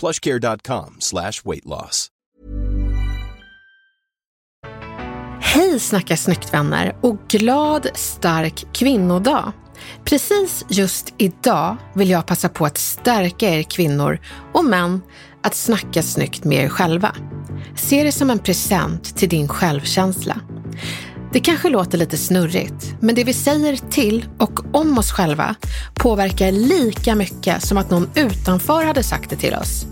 plushcare.com slash weightloss. Hej snacka snyggt vänner och glad stark kvinnodag. Precis just idag vill jag passa på att stärka er kvinnor och män att snacka snyggt med er själva. Se det som en present till din självkänsla. Det kanske låter lite snurrigt, men det vi säger till och om oss själva påverkar lika mycket som att någon utanför hade sagt det till oss.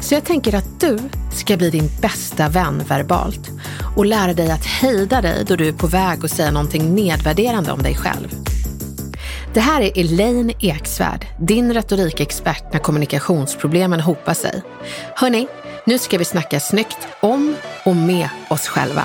Så jag tänker att du ska bli din bästa vän verbalt och lära dig att hejda dig då du är på väg att säga någonting nedvärderande om dig själv. Det här är Elaine Eksvärd, din retorikexpert när kommunikationsproblemen hopar sig. Hörni, nu ska vi snacka snyggt om och med oss själva.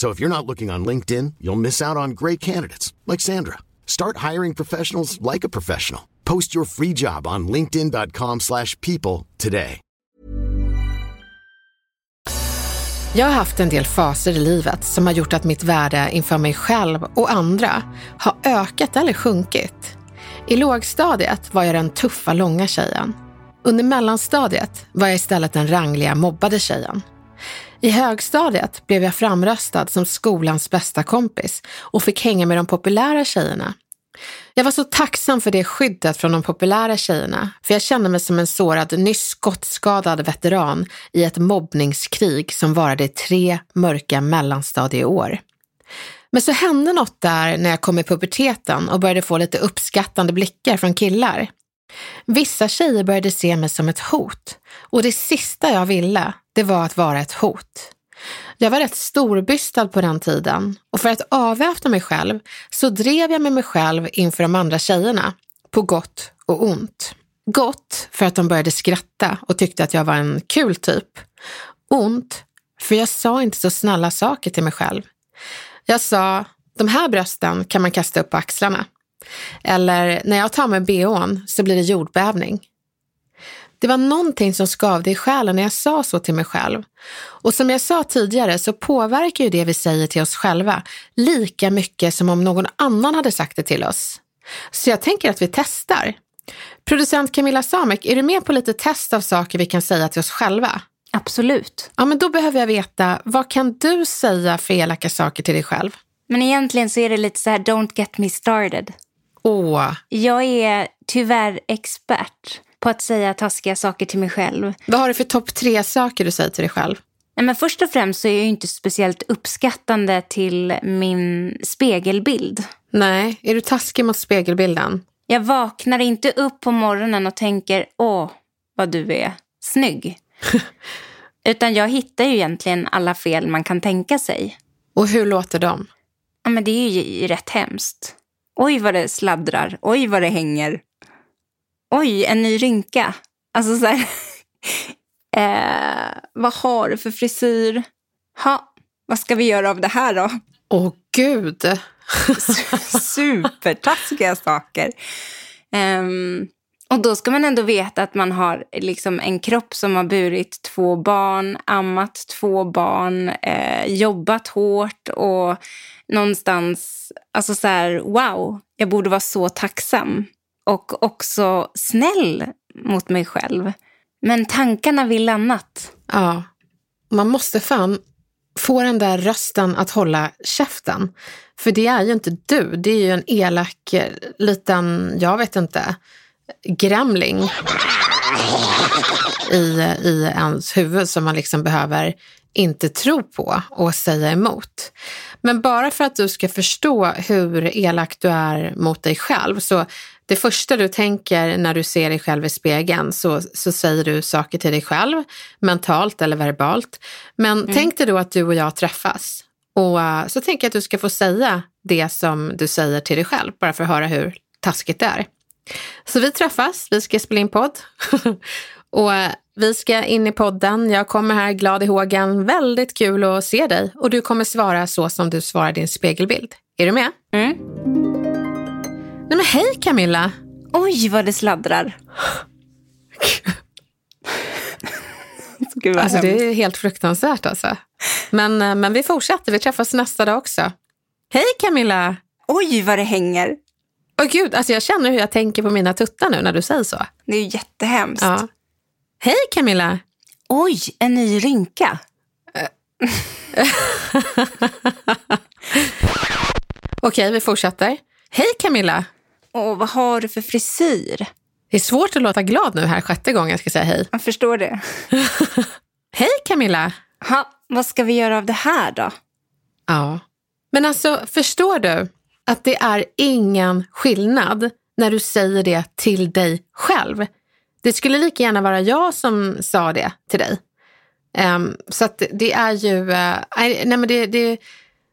So if you're not looking on LinkedIn, you'll miss out on great candidates like Sandra. Start hiring professionals like a professional. Post your free job on linkedin.com/people today. Jag har haft en del faser i livet som har gjort att mitt värde inför mig själv och andra har ökat eller sjunkit. I lågstadiet var jag den tuffa, långa tjejen. Under mellanstadiet var jag istället den rangliga, mobbade tjejen. I högstadiet blev jag framröstad som skolans bästa kompis och fick hänga med de populära tjejerna. Jag var så tacksam för det skyddet från de populära tjejerna, för jag kände mig som en sårad, nyss skottskadad veteran i ett mobbningskrig som varade i tre mörka mellanstadieår. Men så hände något där när jag kom i puberteten och började få lite uppskattande blickar från killar. Vissa tjejer började se mig som ett hot och det sista jag ville, det var att vara ett hot. Jag var rätt storbystad på den tiden och för att avväpna mig själv så drev jag med mig själv inför de andra tjejerna, på gott och ont. Gott för att de började skratta och tyckte att jag var en kul typ. Ont för jag sa inte så snälla saker till mig själv. Jag sa, de här brösten kan man kasta upp på axlarna. Eller, när jag tar med bhn så blir det jordbävning. Det var någonting som skavde i själen när jag sa så till mig själv. Och som jag sa tidigare så påverkar ju det vi säger till oss själva lika mycket som om någon annan hade sagt det till oss. Så jag tänker att vi testar. Producent Camilla Samek, är du med på lite test av saker vi kan säga till oss själva? Absolut. Ja, men då behöver jag veta, vad kan du säga för elaka saker till dig själv? Men egentligen så är det lite så här, don't get me started. Åh, Jag är tyvärr expert på att säga taskiga saker till mig själv. vad har du för topp tre saker du säger till dig själv? Nej, men först och främst så är jag inte speciellt uppskattande till min spegelbild. Nej, är du taskig mot spegelbilden? Jag vaknar inte upp på morgonen och tänker åh, vad du är snygg. Utan jag hittar ju egentligen alla fel man kan tänka sig. Och hur låter de? Ja, men det är ju rätt hemskt. Oj vad det sladdrar. Oj vad det hänger. Oj, en ny rynka. Alltså så här. eh, vad har du för frisyr? Ha, vad ska vi göra av det här då? Åh gud. Supertaskiga saker. Um, och då ska man ändå veta att man har liksom en kropp som har burit två barn, ammat två barn, eh, jobbat hårt och någonstans, alltså så här, wow, jag borde vara så tacksam. Och också snäll mot mig själv. Men tankarna vill annat. Ja, man måste fan få den där rösten att hålla käften. För det är ju inte du, det är ju en elak eh, liten, jag vet inte, grämling i, i ens huvud som man liksom behöver inte tro på och säga emot. Men bara för att du ska förstå hur elak du är mot dig själv, så det första du tänker när du ser dig själv i spegeln så, så säger du saker till dig själv, mentalt eller verbalt. Men mm. tänk dig då att du och jag träffas och uh, så tänker jag att du ska få säga det som du säger till dig själv, bara för att höra hur taskigt det är. Så vi träffas, vi ska spela in podd. och uh, vi ska in i podden. Jag kommer här glad i hågen. Väldigt kul att se dig. Och du kommer svara så som du svarar din spegelbild. Är du med? Mm. Nej men hej Camilla! Oj vad det sladdrar. Gud, alltså det är helt fruktansvärt alltså. Men, eh, men vi fortsätter, vi träffas nästa dag också. Hej Camilla! Oj vad det hänger. Åh gud, alltså jag känner hur jag tänker på mina tuttar nu när du säger så. Det är jättehemskt. Ja. Hej Camilla! Oj, en ny rynka. Okej, vi fortsätter. Hej Camilla! Åh, vad har du för frisyr? Det är svårt att låta glad nu här sjätte gången jag ska säga hej. Jag förstår det. hej Camilla! Ha, vad ska vi göra av det här då? Ja, men alltså förstår du att det är ingen skillnad när du säger det till dig själv. Det skulle lika gärna vara jag som sa det till dig. Um, så att det är ju, uh, nej men det, det,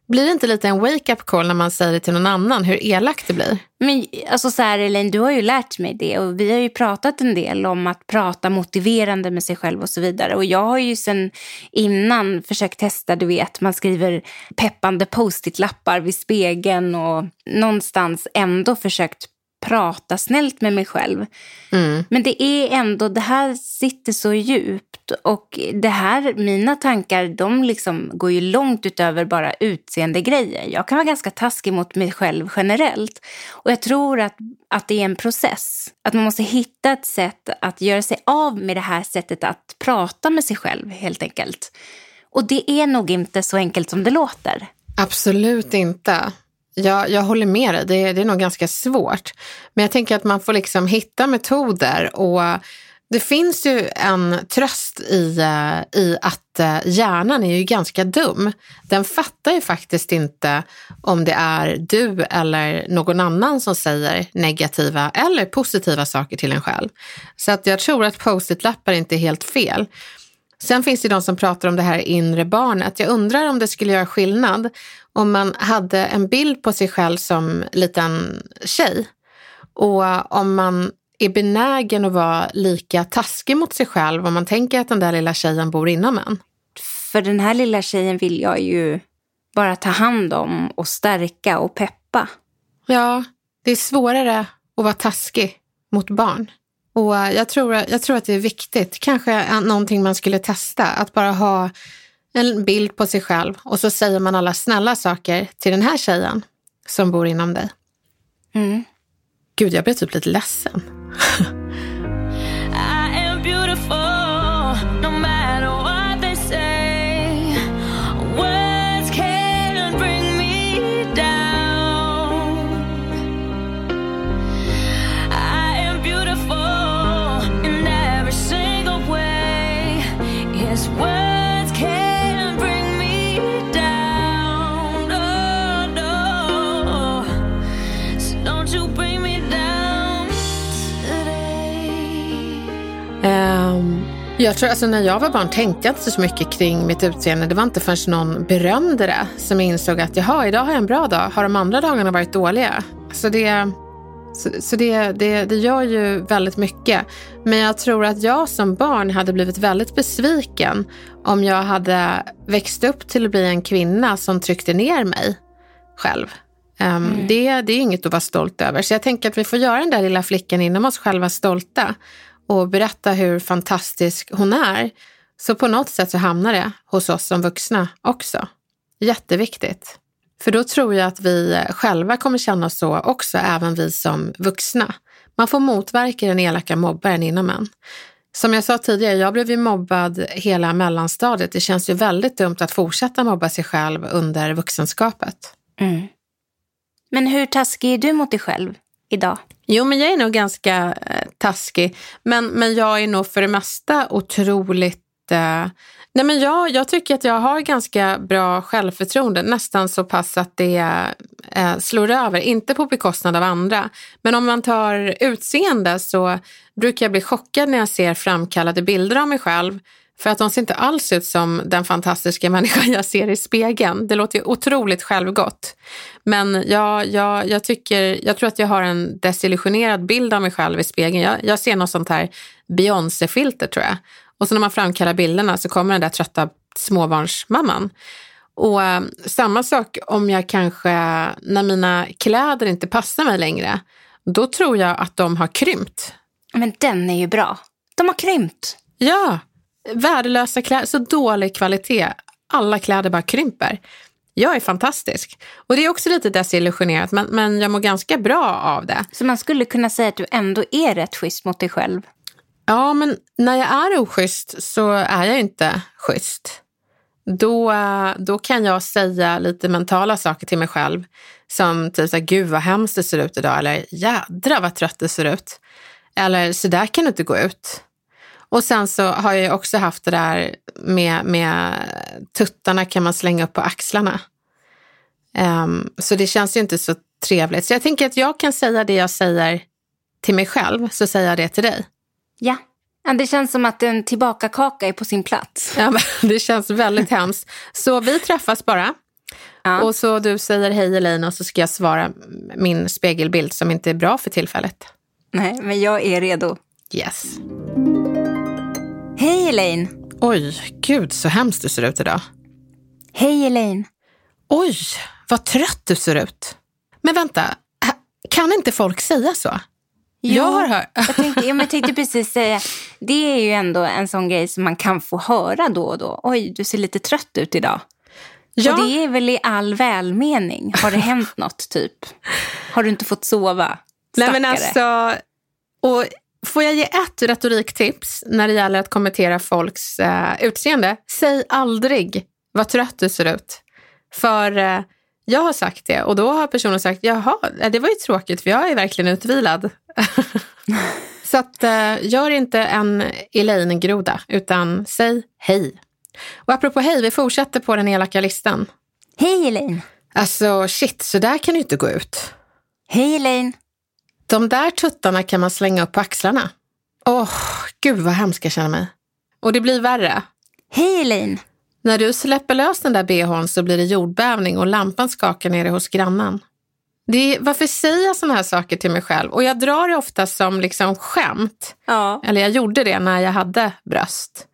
blir det inte lite en wake-up call när man säger det till någon annan, hur elakt det blir? Men alltså så här, Elaine, du har ju lärt mig det och vi har ju pratat en del om att prata motiverande med sig själv och så vidare. Och jag har ju sen innan försökt testa, du vet, man skriver peppande post-it-lappar vid spegeln och någonstans ändå försökt prata snällt med mig själv. Mm. Men det är ändå, det här sitter så djupt och det här, mina tankar, de liksom går ju långt utöver bara utseende grejer. Jag kan vara ganska taskig mot mig själv generellt. Och jag tror att, att det är en process. Att man måste hitta ett sätt att göra sig av med det här sättet att prata med sig själv helt enkelt. Och det är nog inte så enkelt som det låter. Absolut inte. Jag, jag håller med dig, det, det är nog ganska svårt. Men jag tänker att man får liksom hitta metoder och det finns ju en tröst i, eh, i att eh, hjärnan är ju ganska dum. Den fattar ju faktiskt inte om det är du eller någon annan som säger negativa eller positiva saker till en själv. Så att jag tror att post-it-lappar inte är helt fel. Sen finns det de som pratar om det här inre barnet. Jag undrar om det skulle göra skillnad om man hade en bild på sig själv som liten tjej och om man är benägen att vara lika taskig mot sig själv om man tänker att den där lilla tjejen bor inom en. För den här lilla tjejen vill jag ju bara ta hand om och stärka och peppa. Ja, det är svårare att vara taskig mot barn. Och jag tror, jag tror att det är viktigt, kanske någonting man skulle testa, att bara ha en bild på sig själv och så säger man alla snälla saker till den här tjejen som bor inom dig. Mm. Gud, jag blir typ lite ledsen. Jag tror, alltså när jag var barn tänkte jag inte så mycket kring mitt utseende. Det var inte förrän någon berömde det som jag insåg att jaha, idag har jag en bra dag. Har de andra dagarna varit dåliga? Så det, så, så det, det, det gör ju väldigt mycket. Men jag tror att jag som barn hade blivit väldigt besviken om jag hade växt upp till att bli en kvinna som tryckte ner mig själv. Um, mm. det, det är inget att vara stolt över. Så jag tänker att vi får göra den där lilla flickan inom oss själva stolta och berätta hur fantastisk hon är. Så på något sätt så hamnar det hos oss som vuxna också. Jätteviktigt. För då tror jag att vi själva kommer känna så också, även vi som vuxna. Man får motverka den elaka mobbaren inom en. Som jag sa tidigare, jag blev ju mobbad hela mellanstadiet. Det känns ju väldigt dumt att fortsätta mobba sig själv under vuxenskapet. Mm. Men hur taskig är du mot dig själv idag? Jo, men jag är nog ganska eh, taskig. Men, men jag är nog för det mesta otroligt... Eh, nej men jag, jag tycker att jag har ganska bra självförtroende. Nästan så pass att det eh, slår över. Inte på bekostnad av andra. Men om man tar utseende så brukar jag bli chockad när jag ser framkallade bilder av mig själv för att de ser inte alls ut som den fantastiska människan jag ser i spegeln. Det låter ju otroligt självgott. Men jag, jag, jag, tycker, jag tror att jag har en desillusionerad bild av mig själv i spegeln. Jag, jag ser något sånt här Beyoncé-filter tror jag. Och så när man framkallar bilderna så kommer den där trötta småbarnsmamman. Och äh, samma sak om jag kanske, när mina kläder inte passar mig längre, då tror jag att de har krympt. Men den är ju bra. De har krympt. Ja, värdelösa kläder, så dålig kvalitet. Alla kläder bara krymper. Jag är fantastisk. Och det är också lite desillusionerat, men, men jag mår ganska bra av det. Så man skulle kunna säga att du ändå är rätt schysst mot dig själv? Ja, men när jag är oschysst så är jag inte schysst. Då, då kan jag säga lite mentala saker till mig själv. Som typ så här, gud vad hemskt det ser ut idag. Eller jädra vad trött det ser ut. Eller så där kan du inte gå ut. Och sen så har jag också haft det där med, med tuttarna kan man slänga upp på axlarna. Um, så det känns ju inte så trevligt. Så jag tänker att jag kan säga det jag säger till mig själv, så säger jag det till dig. Ja. Det känns som att en tillbaka-kaka är på sin plats. Ja, det känns väldigt hemskt. Så vi träffas bara. Ja. Och så du säger hej Elaine och så ska jag svara min spegelbild som inte är bra för tillfället. Nej, men jag är redo. Yes. Hej Elaine! Oj, gud så hemskt du ser ut idag. Hej Elaine! Oj, vad trött du ser ut. Men vänta, kan inte folk säga så? Jo, jag har hört. jag, tänkte, jag tänkte precis säga, det är ju ändå en sån grej som man kan få höra då och då. Oj, du ser lite trött ut idag. Ja. Och det är väl i all välmening. Har det hänt något typ? Har du inte fått sova? Stackare. Nej men alltså, och Får jag ge ett retoriktips när det gäller att kommentera folks eh, utseende? Säg aldrig vad trött du ser ut. För eh, jag har sagt det och då har personen sagt jaha, det var ju tråkigt för jag är verkligen utvilad. Så att, eh, gör inte en Elaine-groda utan säg hej. Och apropå hej, vi fortsätter på den elaka listan. Hej Elaine! Alltså shit, så där kan du inte gå ut. Hej Elaine! De där tuttarna kan man slänga upp på axlarna. Åh, oh, gud vad hemskt jag känner mig. Och det blir värre. Hej Elaine! När du släpper lös den där bhn så blir det jordbävning och lampan skakar nere hos grannen. Det är, varför säger jag sådana här saker till mig själv? Och jag drar det ofta som liksom skämt. Ja. Eller jag gjorde det när jag hade bröst.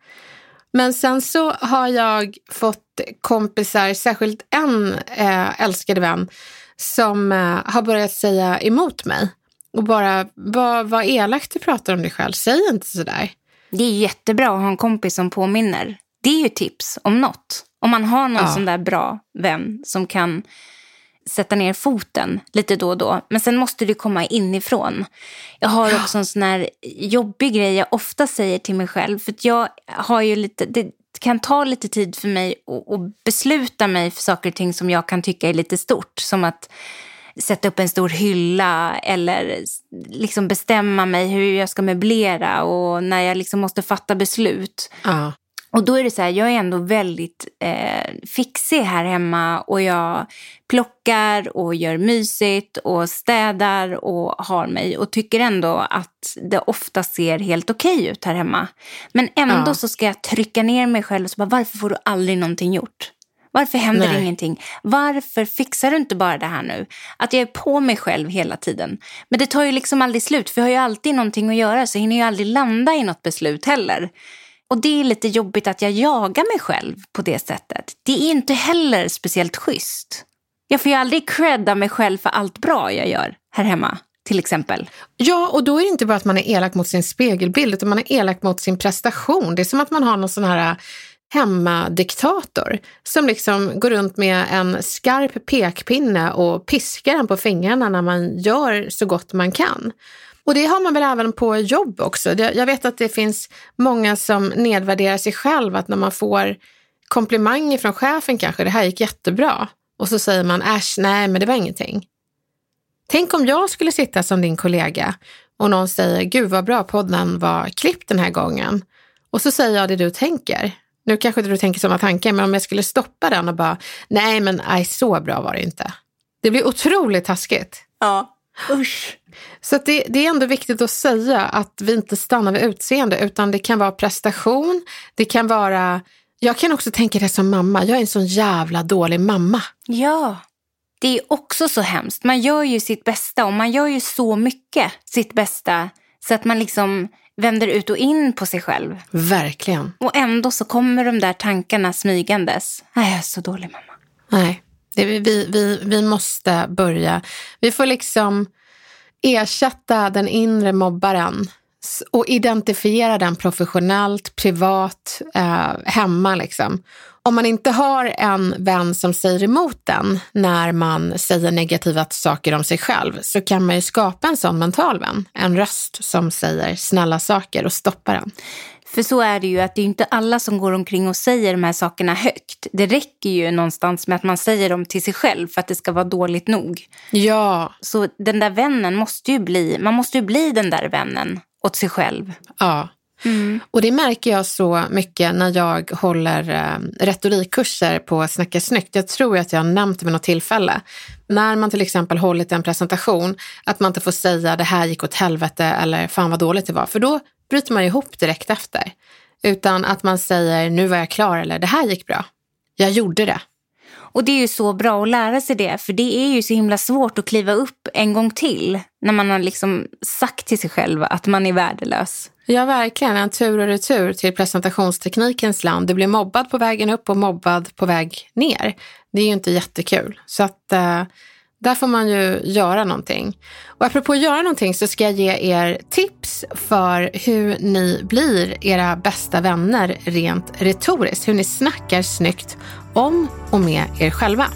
Men sen så har jag fått kompisar, särskilt en äh, älskade vän, som äh, har börjat säga emot mig. Och bara, vad, vad elakt du pratar om dig själv. Säg inte sådär. Det är jättebra att ha en kompis som påminner. Det är ju tips om något. Om man har någon ja. sån där bra vän som kan sätta ner foten lite då och då. Men sen måste det komma inifrån. Jag har också en sån här jobbig grej jag ofta säger till mig själv. För jag har ju lite, det kan ta lite tid för mig att besluta mig för saker och ting som jag kan tycka är lite stort. Som att sätta upp en stor hylla eller liksom bestämma mig hur jag ska möblera och när jag liksom måste fatta beslut. Ja. Och då är det så här, jag är ändå väldigt eh, fixig här hemma och jag plockar och gör mysigt och städar och har mig och tycker ändå att det ofta ser helt okej okay ut här hemma. Men ändå ja. så ska jag trycka ner mig själv och så bara, varför får du aldrig någonting gjort? Varför händer Nej. ingenting? Varför fixar du inte bara det här nu? Att jag är på mig själv hela tiden. Men det tar ju liksom aldrig slut, för jag har ju alltid någonting att göra så jag hinner ju aldrig landa i något beslut heller. Och det är lite jobbigt att jag jagar mig själv på det sättet. Det är inte heller speciellt schysst. Jag får ju aldrig credda mig själv för allt bra jag gör här hemma till exempel. Ja, och då är det inte bara att man är elak mot sin spegelbild, utan man är elak mot sin prestation. Det är som att man har någon sån här hemmadiktator som liksom går runt med en skarp pekpinne och piskar en på fingrarna när man gör så gott man kan. Och det har man väl även på jobb också. Jag vet att det finns många som nedvärderar sig själv, att när man får komplimanger från chefen kanske, det här gick jättebra. Och så säger man, äsch, nej men det var ingenting. Tänk om jag skulle sitta som din kollega och någon säger, gud vad bra podden var klippt den här gången. Och så säger jag det du tänker. Nu kanske inte du tänker sådana tankar, men om jag skulle stoppa den och bara, nej men aj, så bra var det inte. Det blir otroligt taskigt. Ja, usch. Så det, det, är ändå viktigt att säga att vi inte stannar vid utseende, utan det kan vara prestation, det kan vara... Jag kan också tänka det som mamma, jag är en sån jävla dålig mamma. Ja, det är också så hemskt. Man gör ju sitt bästa och man gör ju så mycket sitt bästa så att man liksom vänder ut och in på sig själv. Verkligen. Och ändå så kommer de där tankarna smygandes. Nej, jag är så dålig mamma. Nej, det, vi, vi, vi måste börja. Vi får liksom ersätta den inre mobbaren och identifiera den professionellt, privat, eh, hemma. Liksom om man inte har en vän som säger emot den när man säger negativa saker om sig själv så kan man ju skapa en sån mental vän. En röst som säger snälla saker och stoppa den. För så är det ju att det är inte alla som går omkring och säger de här sakerna högt. Det räcker ju någonstans med att man säger dem till sig själv för att det ska vara dåligt nog. Ja. Så den där vännen måste ju bli, man måste ju bli den där vännen åt sig själv. Ja. Mm. Och det märker jag så mycket när jag håller eh, retorikkurser på Snacka snyggt. Jag tror att jag har nämnt det vid något tillfälle. När man till exempel hållit en presentation, att man inte får säga det här gick åt helvete eller fan vad dåligt det var, för då bryter man ihop direkt efter. Utan att man säger nu var jag klar eller det här gick bra. Jag gjorde det. Och det är ju så bra att lära sig det, för det är ju så himla svårt att kliva upp en gång till när man har liksom sagt till sig själv att man är värdelös. Ja, verkligen. En tur och retur till presentationsteknikens land. Du blir mobbad på vägen upp och mobbad på väg ner. Det är ju inte jättekul. Så att eh, där får man ju göra någonting. Och apropå att göra någonting så ska jag ge er tips för hur ni blir era bästa vänner rent retoriskt. Hur ni snackar snyggt om och med er själva.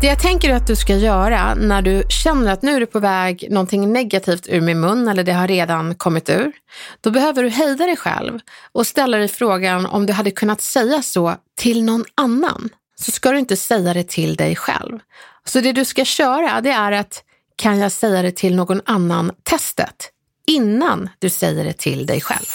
Det jag tänker att du ska göra när du känner att nu är du på väg någonting negativt ur min mun eller det har redan kommit ur. Då behöver du hejda dig själv och ställa dig frågan om du hade kunnat säga så till någon annan. Så ska du inte säga det till dig själv. Så det du ska köra det är att kan jag säga det till någon annan testet innan du säger det till dig själv.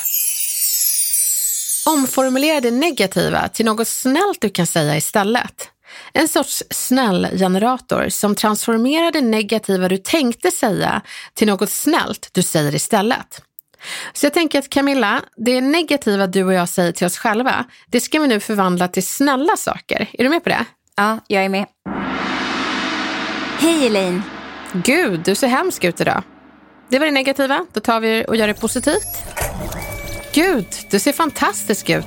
Omformulera det negativa till något snällt du kan säga istället. En sorts snäll-generator som transformerar det negativa du tänkte säga till något snällt du säger istället. Så jag tänker att Camilla, det negativa du och jag säger till oss själva, det ska vi nu förvandla till snälla saker. Är du med på det? Ja, jag är med. Hej Elaine! Gud, du ser hemsk ut idag. Det var det negativa. Då tar vi och gör det positivt. Gud, du ser fantastisk ut.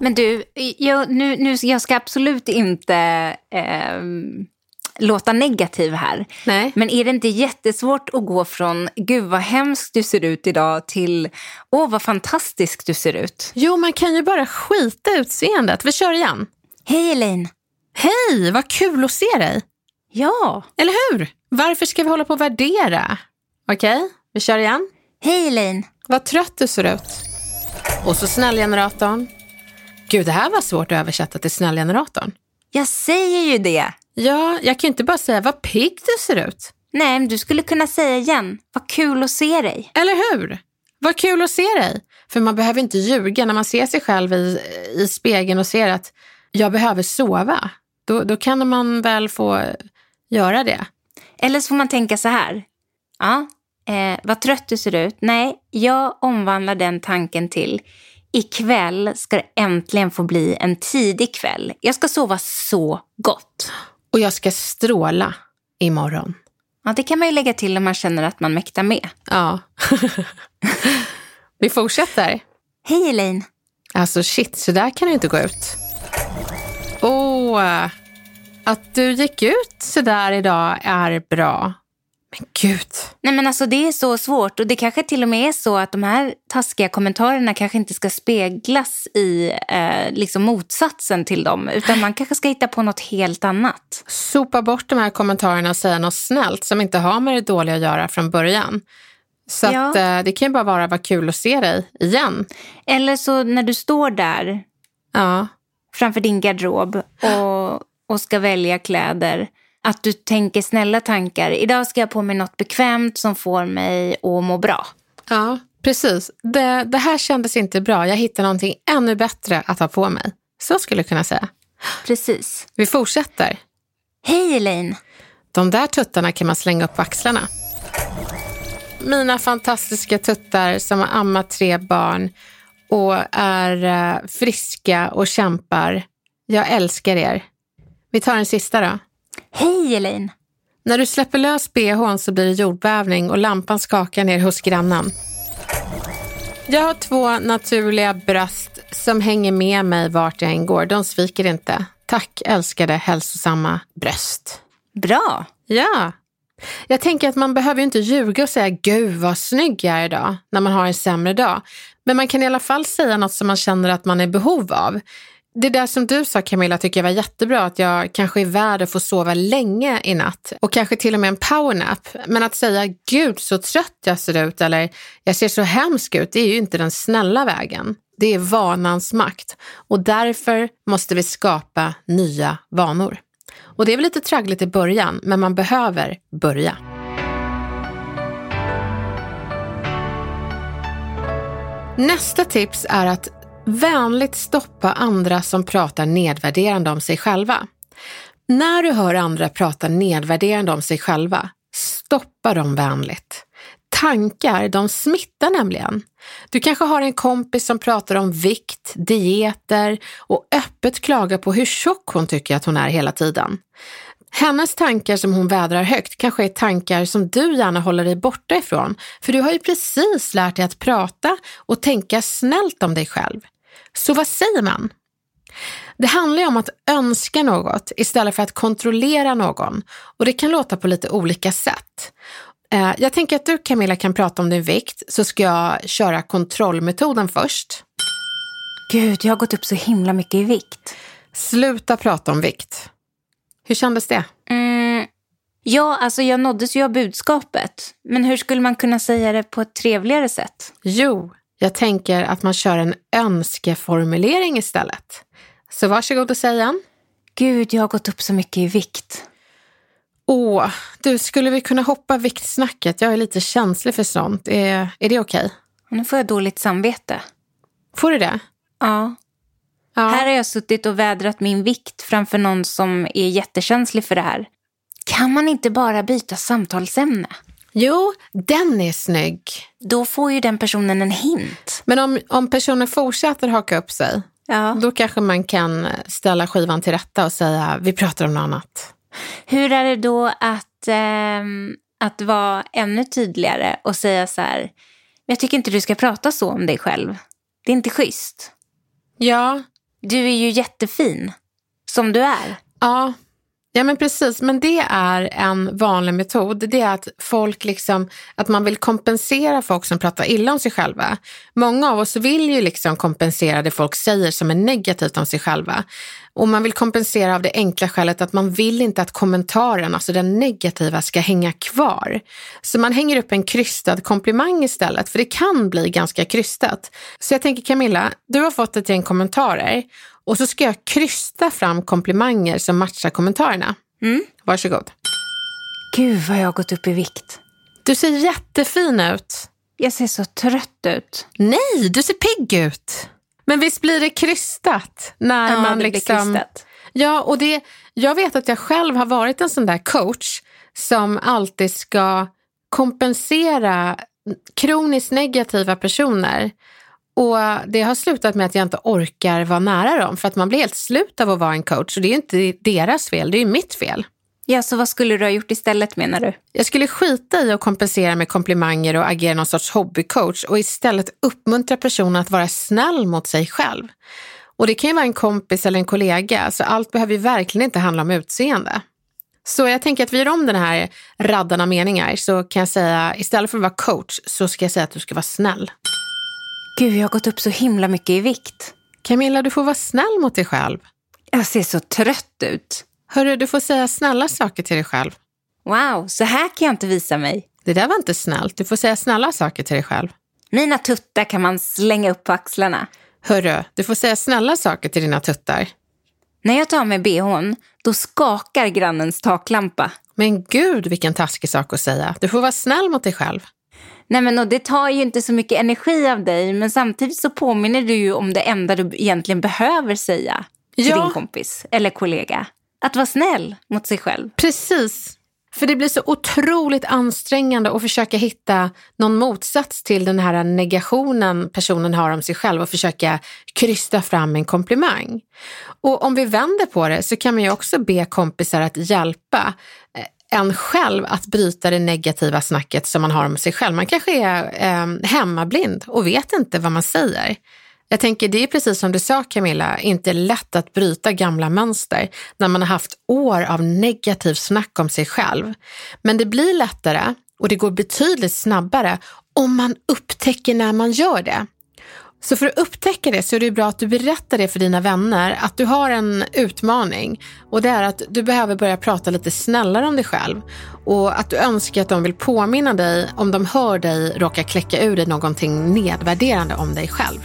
Men du, jag, nu, nu, jag ska absolut inte eh, låta negativ här. Nej. Men är det inte jättesvårt att gå från gud vad hemskt du ser ut idag till åh vad fantastisk du ser ut? Jo, man kan ju bara skita utseendet. Vi kör igen. Hej Elaine. Hej, vad kul att se dig. Ja. Eller hur? Varför ska vi hålla på och värdera? Okej, vi kör igen. Hej Elaine. Vad trött du ser ut. Och så snällgeneratorn. Gud, det här var svårt att översätta till snällgeneratorn. Jag säger ju det. Ja, jag kan inte bara säga vad pigg du ser ut. Nej, men du skulle kunna säga igen. Vad kul att se dig. Eller hur? Vad kul att se dig. För man behöver inte ljuga när man ser sig själv i, i spegeln och ser att jag behöver sova. Då, då kan man väl få göra det. Eller så får man tänka så här. Ja, eh, vad trött du ser ut. Nej, jag omvandlar den tanken till ikväll ska det äntligen få bli en tidig kväll. Jag ska sova så gott. Och jag ska stråla imorgon. Ja, det kan man ju lägga till om man känner att man mäktar med. Ja. Vi fortsätter. Hej Elaine. Alltså shit, så där kan det inte gå ut. Åh, oh, att du gick ut så där idag är bra. Men gud. Nej men alltså det är så svårt och det kanske till och med är så att de här taskiga kommentarerna kanske inte ska speglas i eh, liksom motsatsen till dem utan man kanske ska hitta på något helt annat. Sopa bort de här kommentarerna och säga något snällt som inte har med det dåliga att göra från början. Så ja. att, eh, det kan ju bara vara vad kul att se dig igen. Eller så när du står där ja. framför din garderob och, och ska välja kläder att du tänker snälla tankar. Idag ska jag på mig något bekvämt som får mig att må bra. Ja, precis. Det, det här kändes inte bra. Jag hittar någonting ännu bättre att ha på mig. Så skulle jag kunna säga. Precis. Vi fortsätter. Hej Elaine. De där tuttarna kan man slänga upp på axlarna. Mina fantastiska tuttar som har ammat tre barn och är eh, friska och kämpar. Jag älskar er. Vi tar en sista då. Hej Elaine! När du släpper lös bhn så blir det jordbävning och lampan skakar ner hos grannen. Jag har två naturliga bröst som hänger med mig vart jag än går. De sviker inte. Tack älskade hälsosamma bröst. Bra! Ja. Jag tänker att man behöver inte ljuga och säga gud vad snygg jag är idag när man har en sämre dag. Men man kan i alla fall säga något som man känner att man är i behov av. Det där som du sa Camilla tycker jag var jättebra, att jag kanske är värd att få sova länge i natt och kanske till och med en powernap. Men att säga gud så trött jag ser ut eller jag ser så hemsk ut, det är ju inte den snälla vägen. Det är vanans makt och därför måste vi skapa nya vanor. Och det är väl lite traggligt i början, men man behöver börja. Nästa tips är att Vänligt stoppa andra som pratar nedvärderande om sig själva. När du hör andra prata nedvärderande om sig själva, stoppa dem vänligt. Tankar, de smittar nämligen. Du kanske har en kompis som pratar om vikt, dieter och öppet klagar på hur tjock hon tycker att hon är hela tiden. Hennes tankar som hon vädrar högt kanske är tankar som du gärna håller dig borta ifrån, för du har ju precis lärt dig att prata och tänka snällt om dig själv. Så vad säger man? Det handlar ju om att önska något istället för att kontrollera någon och det kan låta på lite olika sätt. Eh, jag tänker att du Camilla kan prata om din vikt så ska jag köra kontrollmetoden först. Gud, jag har gått upp så himla mycket i vikt. Sluta prata om vikt. Hur kändes det? Mm, ja, alltså jag nåddes ju av budskapet. Men hur skulle man kunna säga det på ett trevligare sätt? Jo, jag tänker att man kör en önskeformulering istället. Så varsågod och säg en. Gud, jag har gått upp så mycket i vikt. Åh, du, skulle vi kunna hoppa viktsnacket? Jag är lite känslig för sånt. Är, är det okej? Okay? Nu får jag dåligt samvete. Får du det? Ja. ja. Här har jag suttit och vädrat min vikt framför någon som är jättekänslig för det här. Kan man inte bara byta samtalsämne? Jo, den är snygg. Då får ju den personen en hint. Men om, om personen fortsätter haka upp sig, ja. då kanske man kan ställa skivan till rätta och säga vi pratar om något annat. Hur är det då att, eh, att vara ännu tydligare och säga så här, jag tycker inte du ska prata så om dig själv. Det är inte schysst. Ja. Du är ju jättefin, som du är. Ja, Ja men precis, men det är en vanlig metod. Det är att folk liksom, att man vill kompensera folk som pratar illa om sig själva. Många av oss vill ju liksom kompensera det folk säger som är negativt om sig själva. Och man vill kompensera av det enkla skälet att man vill inte att kommentaren, alltså den negativa, ska hänga kvar. Så man hänger upp en krystad komplimang istället, för det kan bli ganska krystat. Så jag tänker Camilla, du har fått ett gäng kommentarer och så ska jag krysta fram komplimanger som matchar kommentarerna. Mm. Varsågod. Gud vad jag har gått upp i vikt. Du ser jättefin ut. Jag ser så trött ut. Nej, du ser pigg ut. Men visst blir det krystat? När Ja, man det blir liksom... krystat. Ja, och det, jag vet att jag själv har varit en sån där coach som alltid ska kompensera kroniskt negativa personer. Och det har slutat med att jag inte orkar vara nära dem för att man blir helt slut av att vara en coach och det är inte deras fel, det är mitt fel. Ja, så vad skulle du ha gjort istället menar du? Jag skulle skita i att kompensera med komplimanger och agera någon sorts hobbycoach och istället uppmuntra personen att vara snäll mot sig själv. Och det kan ju vara en kompis eller en kollega, så allt behöver ju verkligen inte handla om utseende. Så jag tänker att vi gör om den här raddan av meningar så kan jag säga istället för att vara coach så ska jag säga att du ska vara snäll. Gud, jag har gått upp så himla mycket i vikt. Camilla, du får vara snäll mot dig själv. Jag ser så trött ut. Hörru, du får säga snälla saker till dig själv. Wow, så här kan jag inte visa mig. Det där var inte snällt. Du får säga snälla saker till dig själv. Mina tuttar kan man slänga upp på axlarna. Hörru, du får säga snälla saker till dina tuttar. När jag tar mig bhn, då skakar grannens taklampa. Men gud, vilken taskig sak att säga. Du får vara snäll mot dig själv. Nej men och det tar ju inte så mycket energi av dig, men samtidigt så påminner du ju om det enda du egentligen behöver säga till Ja. din kompis eller kollega. Att vara snäll mot sig själv. Precis. För det blir så otroligt ansträngande att försöka hitta någon motsats till den här negationen personen har om sig själv och försöka krysta fram en komplimang. Och om vi vänder på det så kan man ju också be kompisar att hjälpa en själv att bryta det negativa snacket som man har om sig själv. Man kanske är eh, hemmablind och vet inte vad man säger. Jag tänker, det är precis som du sa Camilla, inte lätt att bryta gamla mönster när man har haft år av negativt snack om sig själv. Men det blir lättare och det går betydligt snabbare om man upptäcker när man gör det. Så för att upptäcka det så är det bra att du berättar det för dina vänner, att du har en utmaning och det är att du behöver börja prata lite snällare om dig själv och att du önskar att de vill påminna dig om de hör dig råka kläcka ur dig någonting nedvärderande om dig själv.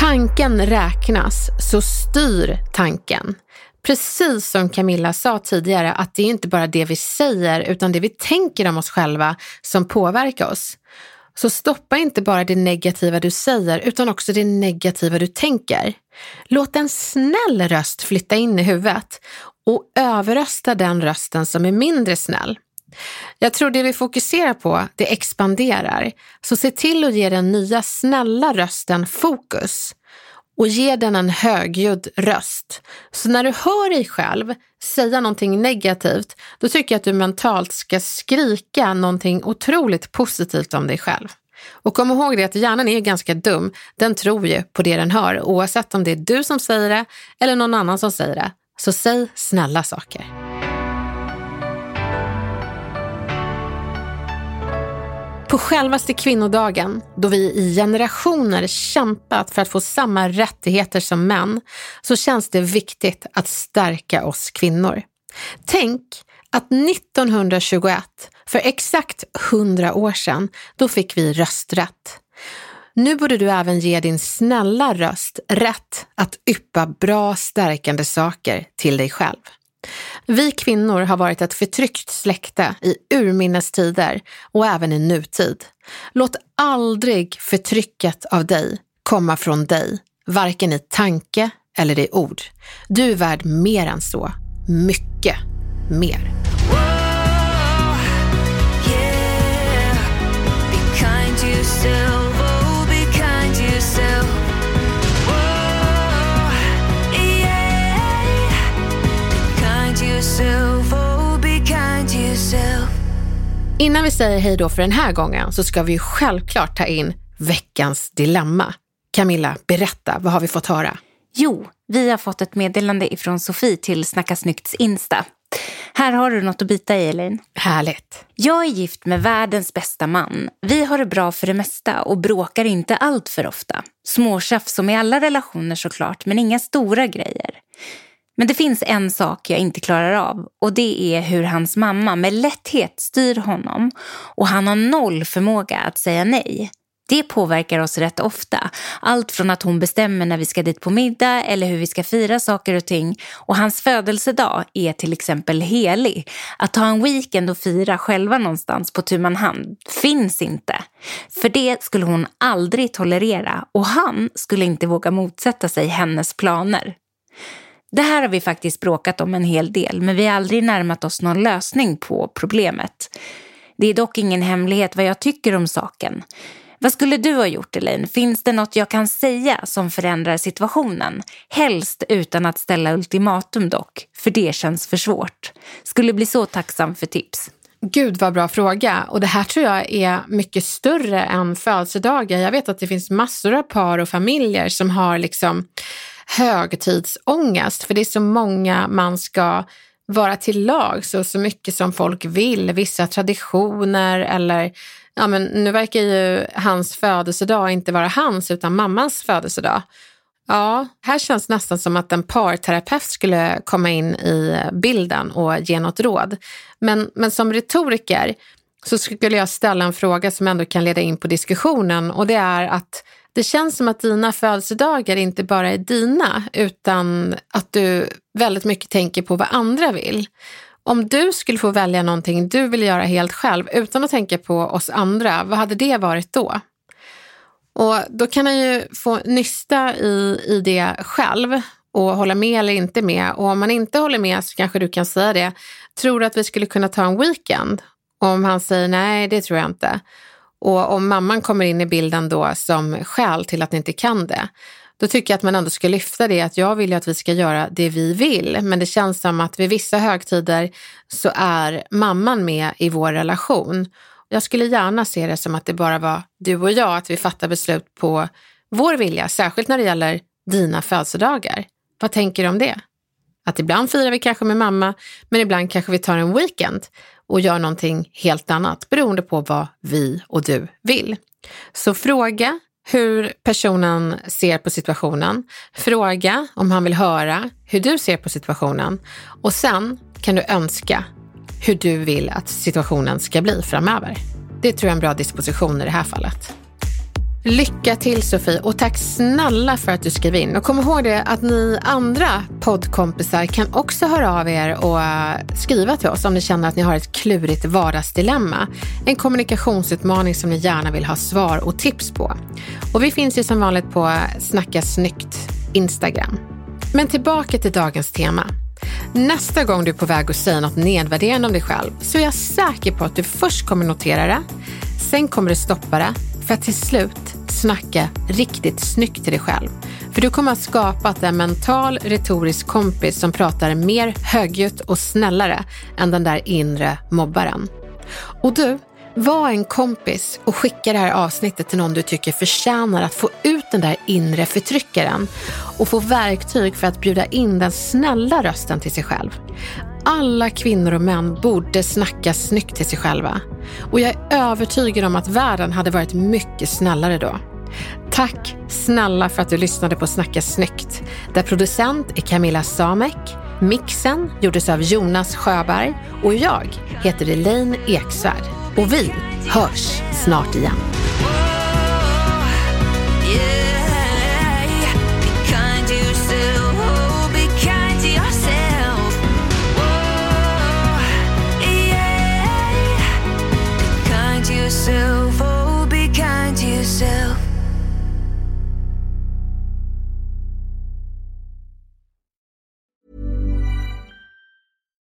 Tanken räknas, så styr tanken. Precis som Camilla sa tidigare, att det är inte bara det vi säger utan det vi tänker om oss själva som påverkar oss. Så stoppa inte bara det negativa du säger utan också det negativa du tänker. Låt en snäll röst flytta in i huvudet och överrösta den rösten som är mindre snäll. Jag tror det vi fokuserar på, det expanderar. Så se till att ge den nya snälla rösten fokus och ge den en högljudd röst. Så när du hör dig själv säga någonting negativt, då tycker jag att du mentalt ska skrika någonting otroligt positivt om dig själv. Och kom ihåg det att hjärnan är ganska dum. Den tror ju på det den hör, oavsett om det är du som säger det eller någon annan som säger det. Så säg snälla saker. På självaste kvinnodagen, då vi i generationer kämpat för att få samma rättigheter som män, så känns det viktigt att stärka oss kvinnor. Tänk att 1921, för exakt 100 år sedan, då fick vi rösträtt. Nu borde du även ge din snälla röst rätt att yppa bra stärkande saker till dig själv. Vi kvinnor har varit ett förtryckt släkte i urminnes tider och även i nutid. Låt aldrig förtrycket av dig komma från dig, varken i tanke eller i ord. Du är värd mer än så. Mycket mer. Innan vi säger hej då för den här gången så ska vi självklart ta in veckans dilemma. Camilla, berätta, vad har vi fått höra? Jo, vi har fått ett meddelande ifrån Sofie till Snacka Snyggts Insta. Här har du något att bita i, Elaine. Härligt. Jag är gift med världens bästa man. Vi har det bra för det mesta och bråkar inte allt för ofta. Småtjafs som i alla relationer såklart, men inga stora grejer. Men det finns en sak jag inte klarar av och det är hur hans mamma med lätthet styr honom och han har noll förmåga att säga nej. Det påverkar oss rätt ofta. Allt från att hon bestämmer när vi ska dit på middag eller hur vi ska fira saker och ting. Och hans födelsedag är till exempel helig. Att ta en weekend och fira själva någonstans på tu man hand finns inte. För det skulle hon aldrig tolerera och han skulle inte våga motsätta sig hennes planer. Det här har vi faktiskt bråkat om en hel del men vi har aldrig närmat oss någon lösning på problemet. Det är dock ingen hemlighet vad jag tycker om saken. Vad skulle du ha gjort Elaine? Finns det något jag kan säga som förändrar situationen? Helst utan att ställa ultimatum dock, för det känns för svårt. Skulle bli så tacksam för tips. Gud vad bra fråga. Och det här tror jag är mycket större än födelsedagar. Jag vet att det finns massor av par och familjer som har liksom högtidsångest. För det är så många man ska vara till lag så, så mycket som folk vill. Vissa traditioner eller ja, men nu verkar ju hans födelsedag inte vara hans utan mammans födelsedag. Ja, här känns nästan som att en parterapeut skulle komma in i bilden och ge något råd. Men, men som retoriker så skulle jag ställa en fråga som ändå kan leda in på diskussionen och det är att det känns som att dina födelsedagar inte bara är dina utan att du väldigt mycket tänker på vad andra vill. Om du skulle få välja någonting du vill göra helt själv utan att tänka på oss andra, vad hade det varit då? Och då kan han ju få nysta i, i det själv och hålla med eller inte med. Och om man inte håller med så kanske du kan säga det. Tror du att vi skulle kunna ta en weekend? Och om han säger nej, det tror jag inte. Och om mamman kommer in i bilden då som skäl till att ni inte kan det, då tycker jag att man ändå ska lyfta det att jag vill ju att vi ska göra det vi vill. Men det känns som att vid vissa högtider så är mamman med i vår relation. Jag skulle gärna se det som att det bara var du och jag, att vi fattar beslut på vår vilja, särskilt när det gäller dina födelsedagar. Vad tänker du om det? Att ibland firar vi kanske med mamma, men ibland kanske vi tar en weekend och gör någonting helt annat beroende på vad vi och du vill. Så fråga hur personen ser på situationen. Fråga om han vill höra hur du ser på situationen och sen kan du önska hur du vill att situationen ska bli framöver. Det tror jag är en bra disposition i det här fallet. Lycka till Sofie och tack snälla för att du skrev in. Och kom ihåg det att ni andra poddkompisar kan också höra av er och skriva till oss om ni känner att ni har ett klurigt vardagsdilemma. En kommunikationsutmaning som ni gärna vill ha svar och tips på. Och vi finns ju som vanligt på Snacka snyggt Instagram. Men tillbaka till dagens tema. Nästa gång du är på väg att säga något nedvärderande om dig själv så är jag säker på att du först kommer notera det, sen kommer du stoppa det för att till slut snacka riktigt snyggt till dig själv. För du kommer att skapa en mental retorisk kompis som pratar mer högljutt och snällare än den där inre mobbaren. Och du, var en kompis och skicka det här avsnittet till någon du tycker förtjänar att få ut den där inre förtryckaren och få verktyg för att bjuda in den snälla rösten till sig själv. Alla kvinnor och män borde snacka snyggt till sig själva. Och jag är övertygad om att världen hade varit mycket snällare då. Tack snälla för att du lyssnade på Snacka snyggt, där producent är Camilla Samek, mixen gjordes av Jonas Sjöberg och jag heter Elaine Eksvärd. Och vi hörs snart igen.